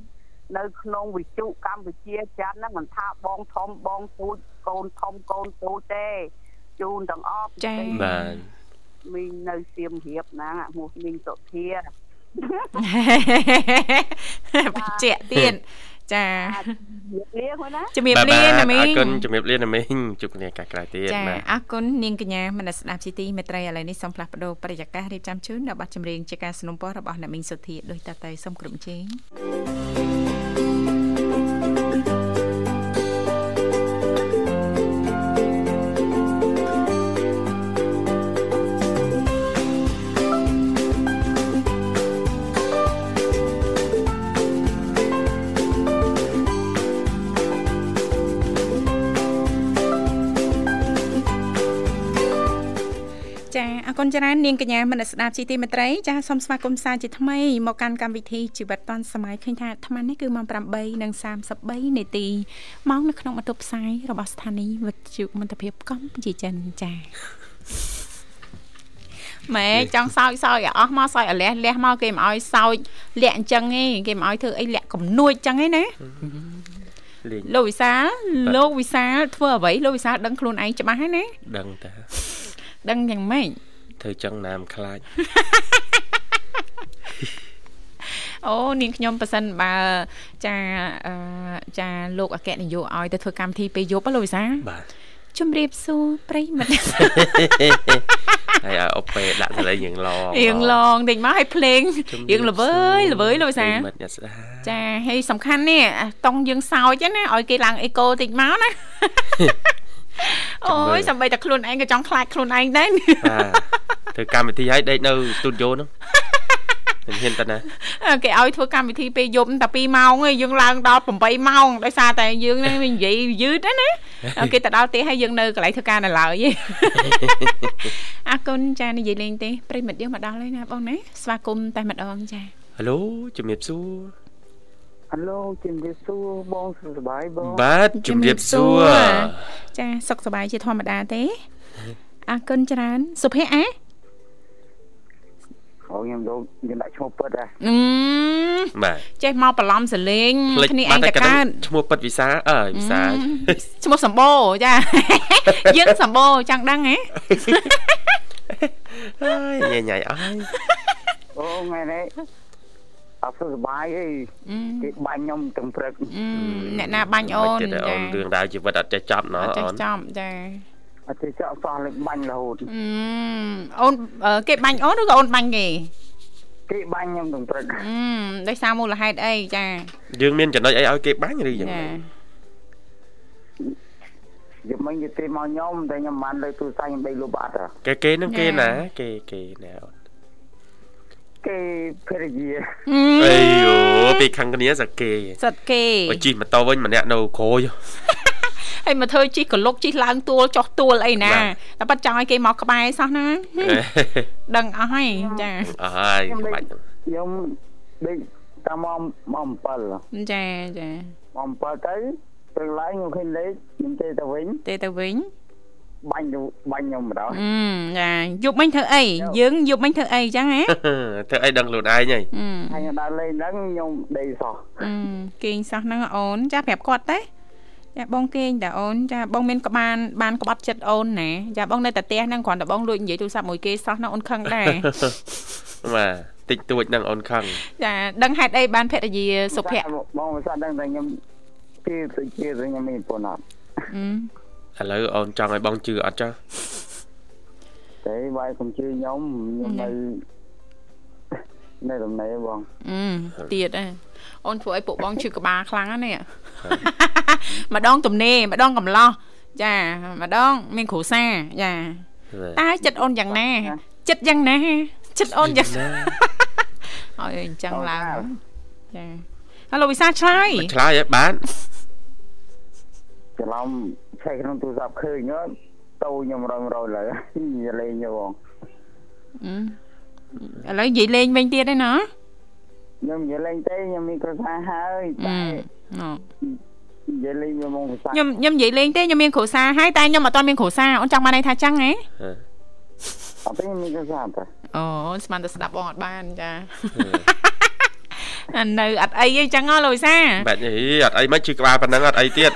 នៅក្នុងវិទ្យុកម្ពុជាចិនហ្នឹងមិនថាបងធំបងទូចកូនធំកូនទូចទេជូនទាំងអស់ចាបាទមីងនៅសៀមរាបហ្នឹងអាឈ្មោះមីងសុធាបច្ចាក់ទៀត ចាជំរាបលាណាមីងអរគុណជំរាបលាណាមីងជួបគ្នាកាក្រោយទៀតចាអរគុណនាងកញ្ញាមនស្ដាប់ជីទីមេត្រីឥឡូវនេះសូមផ្លាស់ប្ដូរប្រយាកររៀបចំជូនដល់ប័ណ្ណចម្រៀងជាការสนับสนุนរបស់អ្នកមីងសុធាដោយតទៅសូមគ្រប់ជេង គុណច្រើននាងកញ្ញាមនស្ដាប់ជីទីមេត្រីចាសូមស្វាគមន៍សាជាថ្មីមកកាន់កម្មវិធីជីវិតឌុនសម័យឃើញថាអាត្មានេះគឺម៉ោង8:33នាទីម៉ោងនៅក្នុងបន្ទប់ផ្សាយរបស់ស្ថានីយ៍វិទ្យុមន្តភាពកម្ពុជាចិនចាម៉ែចង់សោចសោចឲ្យអស់មកសោចឲ្យលះលះមកគេមិនឲ្យសោចលាក់អញ្ចឹងទេគេមិនឲ្យធ្វើអីលាក់កំនួចអញ្ចឹងទេណាលោកវិសាលលោកវិសាលធ្វើអ្វីលោកវិសាលដឹងខ្លួនឯងច្បាស់ហើយណាដឹងតាដឹងយ៉ាងម៉េច ធ្វើចឹងណាមខ្លាចអូនាងខ្ញុំប៉ះសិនបើចាចាលោកអគ្គនាយកឲ្យទៅធ្វើកម្មវិធីពេលយប់លោកវិសាបាទជំរាបសួរប្រិមិត្តហើយអុបពេដាក់សលេងយើងឡងយើងឡងតិចមកឲ្យភ្លេងយើងល្វើយល្វើយលោកវិសាចាហើយសំខាន់នេះតង់យើងសោចណាឲ្យគេឡើងអេកូតិចមកណា អូយសំបីតែខ្លួនឯងក៏ចង់ខ្លាចខ្លួនឯងដែរធ្វើកម្មវិធីឲ្យដេកនៅស្ទូឌីយោនោះមិនហ៊ានទៅណាគេឲ្យធ្វើកម្មវិធីពេលយប់តែ2ម៉ោងឯងយើងឡើងដល់8ម៉ោងដោយសារតែយើងនេះនិយាយយឺតណាគេទៅដល់ផ្ទះហើយយើងនៅកន្លែងធ្វើការនៅឡើយអរគុណចានិយាយលេងទេប្រិមិត្តយើងមកដល់ហើយណាបងណាស្វាគមន៍តែម្ដងចាហៅឡូជំរាបសួរ អាឡូជំរាបសួរបងសុខសប្បាយបងបាទជំរាបសួរចាសុខសប្បាយជាធម្មតាទេអរគុណច្រើនសុភ័ក្រអេអូអូខ្ញុំយកខ្ញុំដាក់ឈ្មោះពិតហ៎អឺបាទចេះមកបន្លំសលេងភ្លេចគ្នាឯបាងត់តតែកណ្ដឹងកើតឈ្មោះពិតវិសាអើយវិសាឈ្មោះសម្បូរចាយើងសម្បូរចង់ដឹងហ៎អើយញ៉ៃញ៉ៃអើយអូថ្ងៃនេះ អត់សុខសប្បាយទេអឺគេបាញ់ខ្ញុំទាំងព្រឹកអឺអ្នកណាបាញ់អូនមិនទៀតទេអូចានរឿងរ៉ាវជីវិតអត់ចេះចប់ណោះអត់ចេះអូនចំចាអត់ទេចោលសោះលេចបាញ់រហូតអឺអូនអឺគេបាញ់អូនឬក៏អូនបាញ់គេគេបាញ់ខ្ញុំទាំងព្រឹកអឺដោយសារមូលហេតុអីចាយើងមានចំណុចអីឲ្យគេបាញ់ឬយ៉ាងចាម៉េចយកមិញគេទេមកខ្ញុំតែខ្ញុំមិនបានលើទូរស័ព្ទខ្ញុំដេកលុបអត់ហ៎គេគេនឹងគេណាគេគេណាអូន គេភរិយាអឺអីយោពីខាងគ្នាសាគេសិតគេបើជិះម៉ូតូវិញម្នាក់នៅក្រួយហើយមកធ្វើជីកកលុកជីឡើងទួលចុះទួលអីណាបាទតែប៉ាត់ចង់ឲ្យគេមកក្បែរសោះណាហឹមដឹងអស់ហើយចាអស់ហើយក្បាច់ហ្នឹងខ្ញុំដេកតាមម៉ោងម៉ោង7ចាចាម៉ោង7ទៅព្រឹកឡើងខ្ញុំឃើញលេខខ្ញុំទេទៅវិញទេទៅវិញ បាញ់ទៅបាញ់ខ្ញុំម្ដងអឺចាយប់មិញធ្វើអីយើងយប់មិញធ្វើអីចឹងហ៎ធ្វើអីដឹងខ្លួនឯងហីអឺហើយខ្ញុំដើរលេងហ្នឹងខ្ញុំដេកសោះអឺគេងសោះហ្នឹងអូនចាប្រាប់គាត់ទេចាបងគេងតាអូនចាបងមានក្បានបានក្បត់ចិត្តអូនណាចាបងនៅតែផ្ទះហ្នឹងគ្រាន់តែបងលួចនិយាយទូរស័ព្ទមួយគេសោះហ្នឹងអូនខឹងដែរបាទតិចតួចនឹងអូនខឹងចាដឹងហេតុអីបានភរិយាសុភ័ក្របងមិនស្គាល់ដឹងតែខ្ញុំគេទៅជាទៅខ្ញុំមានប៉ុណ្ណោះអឺ ឥឡូវអូនចង់ឲ្យបងជឿអត់ចាស់តែវាយកុំជឿខ្ញុំខ្ញុំនៅនៅដំណេបងអឺទៀតហ៎អូនធ្វើឲ្យពួកបងឈឺក្បាលខ្លាំងណាស់នេះម្ដងទំនេរម្ដងកំឡោះចាម្ដងមានគ្រូសាចាតើចិត្តអូនយ៉ាងណាចិត្តយ៉ាងណាចិត្តអូនយ៉ាងណាឲ្យអញ្ចឹងឡើងចាហៅលោកវិសាឆ្លើយឆ្លើយឲ្យបាន ច្រឡំឆែកក្នុងទូរស័ព្ទឃើញទៅខ្ញុំរងរយលើនិយាយលេងទៅបងអឺឥឡូវនិយាយលេងវិញទៀតឯណាខ្ញុំនិយាយលេងទេខ្ញុំមានគ្រួសារហើយតែណ៎និយាយលេងវាមកភាសាខ្ញុំខ្ញុំនិយាយលេងទេខ្ញុំមានគ្រូសាហើយតែខ្ញុំអត់ទាន់មានគ្រូសាអូនចង់បានន័យថាចឹងហ៎អត់ទេខ្ញុំមានគ្រួសារតែអូស្មានតែស្ដាប់បងអត់បានចាអានៅអត់អីទេចឹងហ៎លោកវិសាបាច់អីអត់អីមិនជឿក្បាលប៉ុណ្ណឹងអត់អីទៀត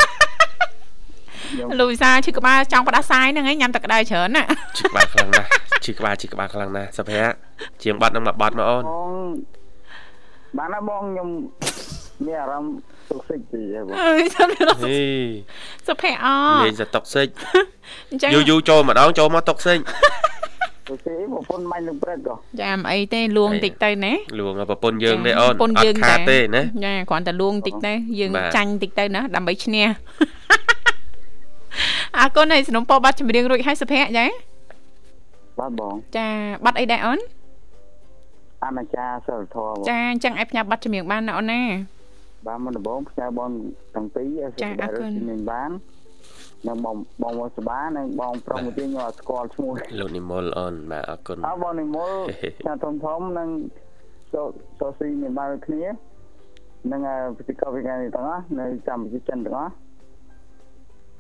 លោកវិសាឈឺក្បាលចង់ផ្ដាសាយហ្នឹងឯងញ៉ាំតែក្តៅច្រើនណាជឿក្បាលខ្លាំងណាស់ជឿក្បាលជឿក្បាលខ្លាំងណាស់សុភ័ក្រជាងបាត់នឹងមកបាត់មកអូនបងបានណាបងខ្ញុំមានអារម្មណ៍សុខសិចទីហ៎បងអើយសុភ័ក្រហេសុភ័ក្រអលេងសតុកសិចអញ្ចឹងយូរយូរចូលម្ដងចូលមកតុកសិចសុខសិចបងប្អូនមាញ់នឹងព្រឹកក៏ចាមិនអីទេលួងតិចទៅណាលួងប្រពន្ធយើងទេអូនប្រពន្ធអយើងត់ខាតទេណាចាគ្រាន់តែលួងតិចទៅយើងបាទចាញ់តិចទៅណាដើម្បីឈ្នះ អរគុណហើយสนុំពោបាត់ចម្រៀងរួចហើយសុភ័ក្រចាបាទបងចាបាត់អីដែរអូនអនាចារសិលធម៌បងចាអញ្ចឹងឲ្យផ្ញើបាត់ចម្រៀងបានណាអូនណាបាទមុនដំបូងផ្សាយបងទាំងពីរឲ្យចាសុខអរគុណមានបាននិងបងបងវសុបានិងបងប្រុសមួយទៀតខ្ញុំអត់ស្គាល់ឈ្មោះលោកនិមលអូនបាទអរគុណអើបងនិមលចាធំធំនិងសូសូស៊ីមានបានដូចគ្នានិងពិធីកម្មវិធីទាំងអស់នៅកម្ពុជាចិនទាំងអស់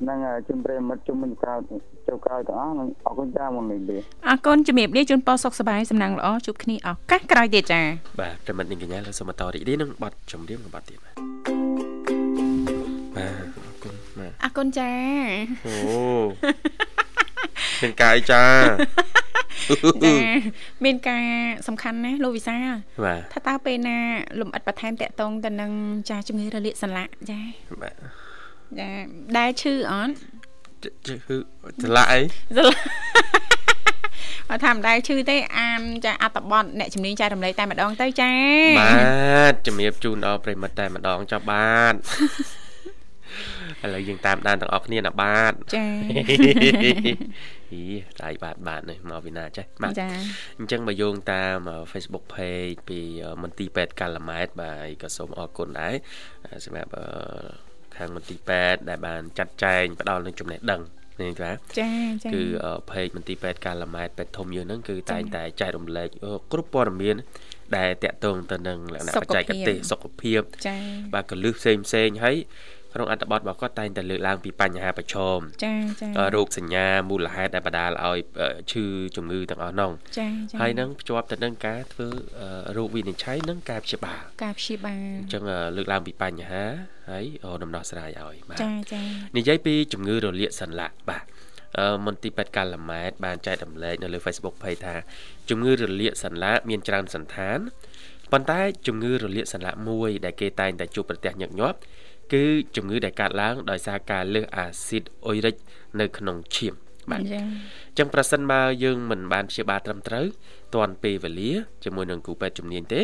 និងជំរាបមិត្តជុំវិញក្រៅចូលក្រៅទាំងអស់និងអរគុណច្រើនមកនេះទេអរគុណជំរាបលាជូនពរសុខសប្បាយសំណាងល្អជួបគ្នាឱកាសក្រោយទៀតចាបាទប្រិមិត្តនាងកញ្ញាលោកសូមបន្តរីករាយនឹងបទចម្រៀងមួយបទទៀតបាទបាទអរគុណបាទអរគុណចាអូមានកាយចាចាមានការសំខាន់ណាស់លោកវិសាលបាទថាតើពេលណាលំអិតបន្ថែមតកតងទៅនឹងចាជំងឺរលាកសន្លាក់ចាបាទ ចាដែលឈឺអត់ជជគឺឆ្លាក់អីសន្លាក់អត់ថាមិនដែលឈឺទេអានចាអត្តបទអ្នកជំនាញចែករំលែកតែម្ដងទៅចាបាទជំរាបជូនដល់ប្រិមិត្តតែម្ដងចុះបាទឥឡូវយើងតាមដានទាំងអស់គ្នាណាបាទចាហីដៃបាទបាទនេះមកពីណាចេះបាទចាអញ្ចឹងបើយោងតាម Facebook page ពីមន្ទីរពេទ្យកាល់ម៉ែតបាទហើយក៏សូមអរគុណដែរសម្រាប់អឺ ខាងមន្ទីរពេទ្យដែលបានចាត់ចែងផ្ដល់នូវចំណេះដឹងនេះបាទ ចាចា គឺเพจមន្ទីរពេទ្យកាល់ម៉ែតពេទ្យធំយើងហ្នឹងគឺតែងតែចែករំលែកអឺគ្រប់ព័ត៌មាន ដែលតាក់ទងទៅនឹងលក្ខណៈបច្ចេកទេសសុខភាព ចា បាទកលឹះផ្សេងផ្សេងហើយ ក្នុងអត្ថបទរបស់គាត់តែងតែលើកឡើងពីបញ្ហាប្រឈមចាចារោគសញ្ញាមូលហេតុដែលបណ្ដាលឲ្យឈឺជំងឺទាំងអស់នោះចាចាហើយនឹងភ្ជាប់ទៅនឹងការធ្វើរោគវិនិច្ឆ័យនិងការព្យាបាលការព្យាបាលអញ្ចឹងលើកឡើងពីបញ្ហាហើយដំណោះស្រាយឲ្យបាទចាចានិយាយពីជំងឺរលាកសន្លាក់បាទមន្ទីរពេទ្យកាល់ម៉ែតបានចែករំលែកនៅលើ Facebook Page ថាជំងឺរលាកសន្លាក់មានច្រើនសន្តានប៉ុន្តែជំងឺរលាកសន្លាក់មួយដែលគេតែងតែជួបប្រទះញឹកញាប់ គឺជំងឺដែលកើតឡើងដោយសារការលើសអាស៊ីតអុយរិកនៅក្នុងឈាមបាទចា៎ចឹងប្រសិនបើយើងមិនបានព្យាបាលត្រឹមត្រូវទាន់ពេលវេលាជាមួយនឹងគ្រូពេទ្យជំនាញទេ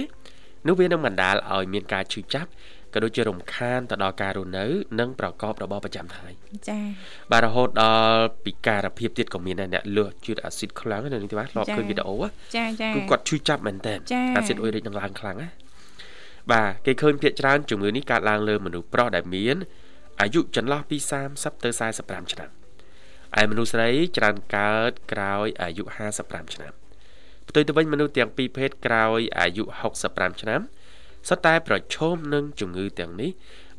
នោះវានឹងបណ្ដាលឲ្យមានការឈឺចាប់ក៏ដូចជារំខានទៅដល់ការរស់នៅ និងប្រកបរបរប្រចាំថ្ងៃចា៎បាទរហូតដល់ពិការភាពទៀតក៏មានដែរអ្នកលើសជាតិអាស៊ីតខ្លាំងនៅនេះទេបាទធ្លាប់ឃើញវីដេអូចាចាគឺគាត់ឈឺចាប់មែនតើអាស៊ីតអុយរិកនឹងឡើងខ្លាំងណា បាទគេឃើញភាគច្រើនជំងឺនេះកើតឡើងលើមនុស្សប្រុសដែលមានអាយុចន្លោះពី30ទៅ45ឆ្នាំឯមនុស្សស្រីច្រើនកើតក្រោយអាយុ55ឆ្នាំផ្ទុយទៅវិញមនុស្សទាំងពីរភេទក្រោយអាយុ65ឆ្នាំសុទ្ធតែប្រឈមនឹងជំងឺទាំងនេះ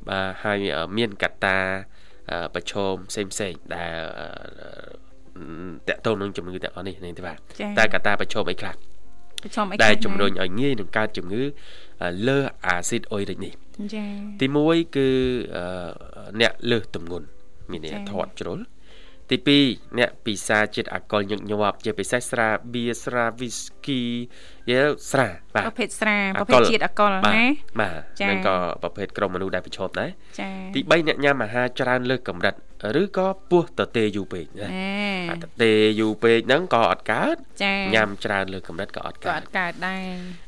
បាទហើយមានកត្តាប្រឈមផ្សេងផ្សេងដែលតកតងនឹងជំងឺទាំងអស់នេះនេះទេបាទតែកត្តាប្រឈមអីខ្លះប្រឈមអី ដែលជំរុញឲ្យងាយនឹងកើតជំងឺលើសអាស៊ីតអុយរិកនេះចា៎ទី1គឺអ្នកលើសទម្ងន់មានអ្នកធាត់ជ្រុលទី2អ្នកពិសាជាតិអាល់កុលញឹកញាប់ជាពិសេសស្រាបៀស្រាវីស្គីយេស្រាបាទប្រភេទស្រាប្រភេទជាតិអាល់កុលណាបាទនឹងក៏ប្រភេទក្រុមមនុស្សដែលប្រឈមដែរចា៎ទី3អ្នកញ៉ាំអាហារច្រើនលើសកម្រិត ឬក៏ពោះតទេយូរពេកណាតទេយូរពេកហ្នឹងក៏អត់កើតញ៉ាំច្រើនលើសកម្រិតក៏អត់កើតក៏អត់កើតដែរ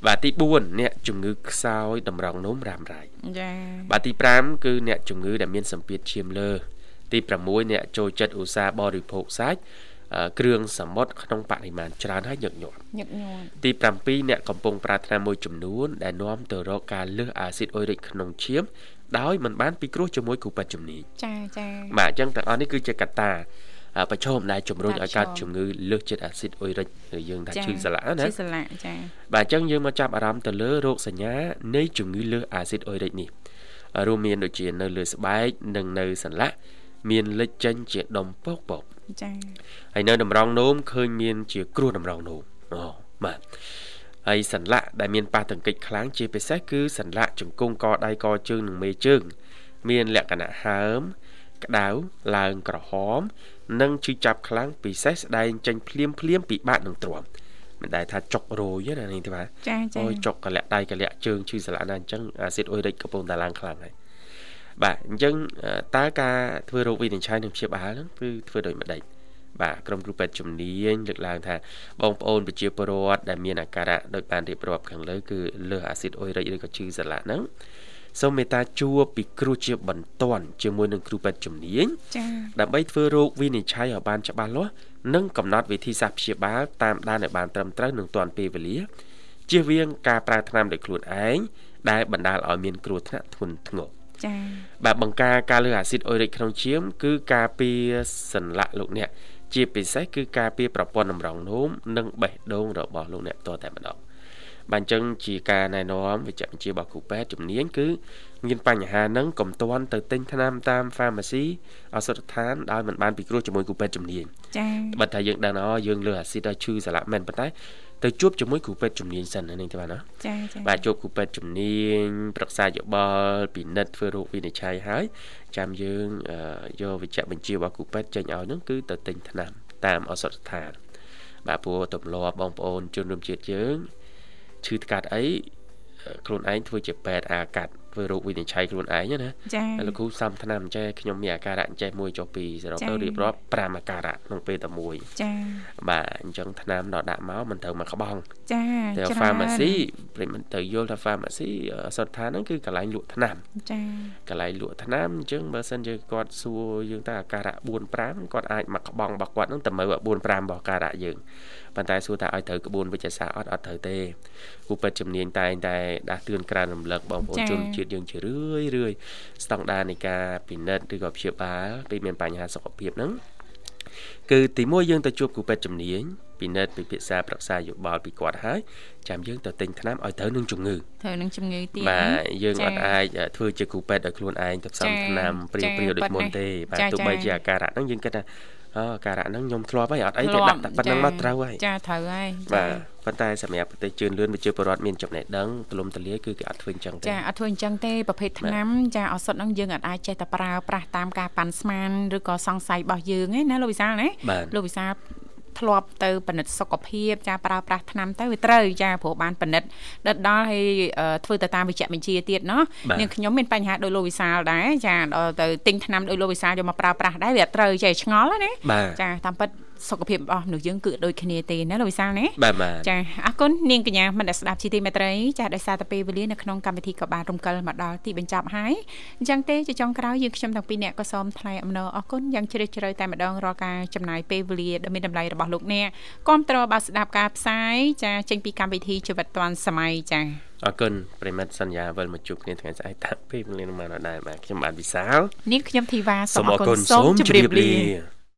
បាទទី4អ្នកជំងឺខ្សោយតម្រងនោមរ៉ាំរ៉ៃចា៎បាទទី5គឺអ្នកជំងឺដែលមានសម្ពាធឈាមលើសទី6អ្នកចូលចិត្តឧស្សាហ៍បរិភោគសាច់គ្រឿងសមុទ្រក្នុងបរិមាណច្រើនហើយញឹកញាប់ញឹកញាប់ទី7អ្នកកំពុងប្រាថ្នាមួយចំនួនដែលនាំទៅរកការលើសអាស៊ីតអុយរិកក្នុងឈាម ដោយមិនបានពិគ្រោះជាមួយគ្រូពេទ្យជំនាញចាចាបាទអញ្ចឹងទាំងអស់នេះគឺជាកត្តាប្រឈមដែលជំរុញឲ្យកើតជំងឺលើសជាតិអាស៊ីតអុយរិកយើងថាឈឺសន្លាក់ណាឈឺសន្លាក់ចាបាទអញ្ចឹងយើងមកចាប់អារម្មណ៍ទៅលើរោគសញ្ញានៃជំងឺលើសអាស៊ីតអុយរិកនេះរួមមានដូចជានៅលើស្បែកនិងនៅសន្លាក់មានលេចចេញជាដុំពកពកចា៎ហើយនៅតម្រងនោមឃើញមានជាគ្រោះតម្រងនោមអូបាទ ហើយសន្លាក់ដែលមានប៉ះទង្គិចខ្លាំងជាពិសេសគឺសន្លាក់ជង្គង់កដៃកជើងនិងមេជើង មានលក្ខណៈហើម ក្តៅឡើងក្រហម និងឈឺចាប់ខ្លាំងពិសេសស្ដែងចេញភ្លាមភ្លាមពីបាតនឹងទ្រាំមិនដែលថាចុករយណានេះទេបាទចាចាអូយចុកកលាក់ដៃកលាក់ជើងឈឺសន្លាក់ណាអញ្ចឹងអាស៊ីតអុយរិកកំពុងតែឡើងខ្លាំងហើយបាទអញ្ចឹងតើការធ្វើរោគវិនិច្ឆ័យនិងព្យាបាលហ្នឹងគឺធ្វើដូចម្ដេច បាទក្រុមគ្រូពេទ្យជំនាញលើកឡើងថាបងប្អូនប្រជាពលរដ្ឋដែលមានអាការៈដោយបានរៀបរាប់ខាងលើគឺលើសអាស៊ីតអុយរិកឬក៏ឈឺសន្លាក់ហ្នឹងសូមមេត្តាជួបពិគ្រោះជាបន្ទាន់ជាមួយនឹងគ្រូពេទ្យជំនាញចា៎ដើម្បីធ្វើរោគវិនិច្ឆ័យឲ្យបានច្បាស់លាស់និងកំណត់វិធីសាស្ត្រព្យាបាលតាមដានឲ្យបានត្រឹមត្រូវនិងទាន់ពេលវេលាជៀសវាងការប្រើថ្នាំដោយខ្លួនឯងដែលបណ្ដាលឲ្យមានគ្រោះថ្នាក់ធ្ងន់ធ្ងរ ចា៎បាទបង្ការការលើអាស៊ីតអុយរិកក្នុងឈាម គឺការពារសន្លាក់លោកអ្នកជាពិសេសគឺការពារប្រព័ន្ធតម្រងនោមនិងបេះដូងរបស់លោកអ្នកតតែម្ដងបាទអញ្ចឹងជាការណែនាំវិជ្ជបញ្ជារបស់គ្រូពេទ្យជំនាញគឺមានបញ្ហាហ្នឹងកុំទាន់ទៅទិញថ្នាំតាម pharmacy អសតដ្ឋានដោយមិនបានពិគ្រោះជាមួយគ្រូពេទ្យជំនាញចា៎បើថាយើងដឹងអូយើងលើអាស៊ីតឲ្យឈឺសន្លាក់មែនប៉ុន្តែ ទៅជួបជាមួយគ្រូពេទ្យជំនាញសិនហ្នឹងទេបាទណាចាចាបាទជួបគ្រូពេទ្យជំនាញប្រឹក្សាយោបល់ពិនិត្យធ្វើរោគវិនិច្ឆ័យហើយចាំយើងយកវិជ្ជបញ្ជារបស់គ្រូពេទ្យចេញឲ្យហ្នឹងគឺទៅទិញថ្នាំតាមអសតដ្ឋានបាទព្រោះទម្លាប់បងប្អូនជនរួមជាតិយើងឈឺថ្កាត់អីខ្លួនឯងធ្វើជាពេទ្យអាកាត់ ធ្វើរោគវិនិច្ឆ័យខ្លួនឯងណាចា៎លោកគ្រូសំថ្នាំចេះខ្ញុំមានអាការៈចេះមួយចុះពីរសរុបទៅរៀបរាប់5អាការៈក្នុងពេលតែមួយចា៎បាទអញ្ចឹងថ្នាំដល់ដាក់មកមិនត្រូវមកក្បង់ចា៎តែ pharmacy ព្រមទៅយល់ថា pharmacy សុទ្ធថាហ្នឹងគឺកន្លែងលក់ថ្នាំចា៎កន្លែងលក់ថ្នាំអញ្ចឹងបើសិនជាគាត់សួរយើងថាអាការៈ4 5គាត់អាចមកក្បង់របស់គាត់ហ្នឹងតែមើល4 5របស់អាការៈយើងប៉ុន្តែសួរថាឲ្យត្រូវក្បួនវិទ្យាសាស្ត្រអត់អត់ត្រូវទេគូពេទ្យជំនាញតែងតែដាស់តឿនក្រើនរំលឹកបងប្អូនជនជាតិយើងជារឿយរឿយស្តង់ដារនៃការពិនិត្យឬក៏ព្យាបាលពេលមានបញ្ហាសុខភាពហ្នឹងគឺទីមួយយើងទៅជួបគ្រូពេទ្យជំនាញពិនិត្យពិភាក្សាប្រឹក្សាយោបល់ពីគាត់ហើយចាំយើងទៅទិញថ្នាំឲ្យត្រូវនឹងជំងឺត្រូវនឹងជំងឺទៀតបាទយើងអត់អាចធ្វើជាគ្រូពេទ្យឲ្យខ្លួនឯងទៅផ្សំថ្នាំព្រាវព្រាវដូចមុនទេបាទទោះបីជាអាការៈហ្នឹងយើងគិតថា អឺការៈហ្នឹងខ្ញុំធ្លាប់ហើយអត់អីទេដាក់តែប៉ុណ្្នឹងមកត្រូវហើយចាត្រូវហើយបាទប៉ុន្តែសម្រាប់ប្រទេសជឿនលឿនវិជាពរដ្ឋមានចំណេះដឹងទូលំទូលាយគឺគេអត់ធ្វើអញ្ចឹងទេចាអត់ធ្វើអញ្ចឹងទេប្រភេទថ្នាំចាឱសថហ្នឹងយើងអត់អាចចេះតែប្រើប្រាស់តាមការប៉ាន់ស្មានឬក៏សង្ស័យរបស់យើងទេណាលោកវិសាលណាលោកវិសាល ធ្លាប់ទៅពិនិត្យសុខភាពចាប្រើប្រាស់ថ្នាំទៅវាត្រូវចាព្រោះបានពិនិត្យដិតដល់ហើយធ្វើទៅតាមវិជ្ជបញ្ជាទៀតណោះនាងខ្ញុំមានបញ្ហាដោយលោកវិសាលដែរចាដល់ទៅទិញថ្នាំដោយលោកវិសាលយកមកប្រើប្រាស់ដែរវាត្រូវចេះឆ្ងល់ណាចាតាមពិត សុខភាពរបស់មនុស្សយើងគឺដូចគ្នាទេណាលោកវិសាលណាបាទបាទចាអរគុណនាងកញ្ញាមិនដែលស្ដាប់ជីទីមេត្រីចាដោយសារតែពេលវេលានៅក្នុងកម្មវិធីក៏បានរំកិលមកដល់ទីបញ្ចប់ហើយអញ្ចឹងទេជាចុងក្រោយយើងខ្ញុំទាំងពីរអ្នកក៏សូមថ្លែងអំណរអរគុណយ៉ាងជ្រាលជ្រៅតែម្ដងរាល់ការចំណាយពេលវេលាដ៏មានតម្លៃរបស់លោកអ្នកគាំទ្របាទស្ដាប់ការផ្សាយចាចេញពីកម្មវិធីជីវិតឌွန်សម័យចាអរគុណប្រិមិត្តសន្យាវិលមកជួបគ្នាថ្ងៃស្អែកតាពេលវេលានឹងមកដល់ដែរបាទខ្ញុំបាទវិសាលនាងខ្ញុំធីវ៉ាសូមអរគុណសូមជម្រាបលា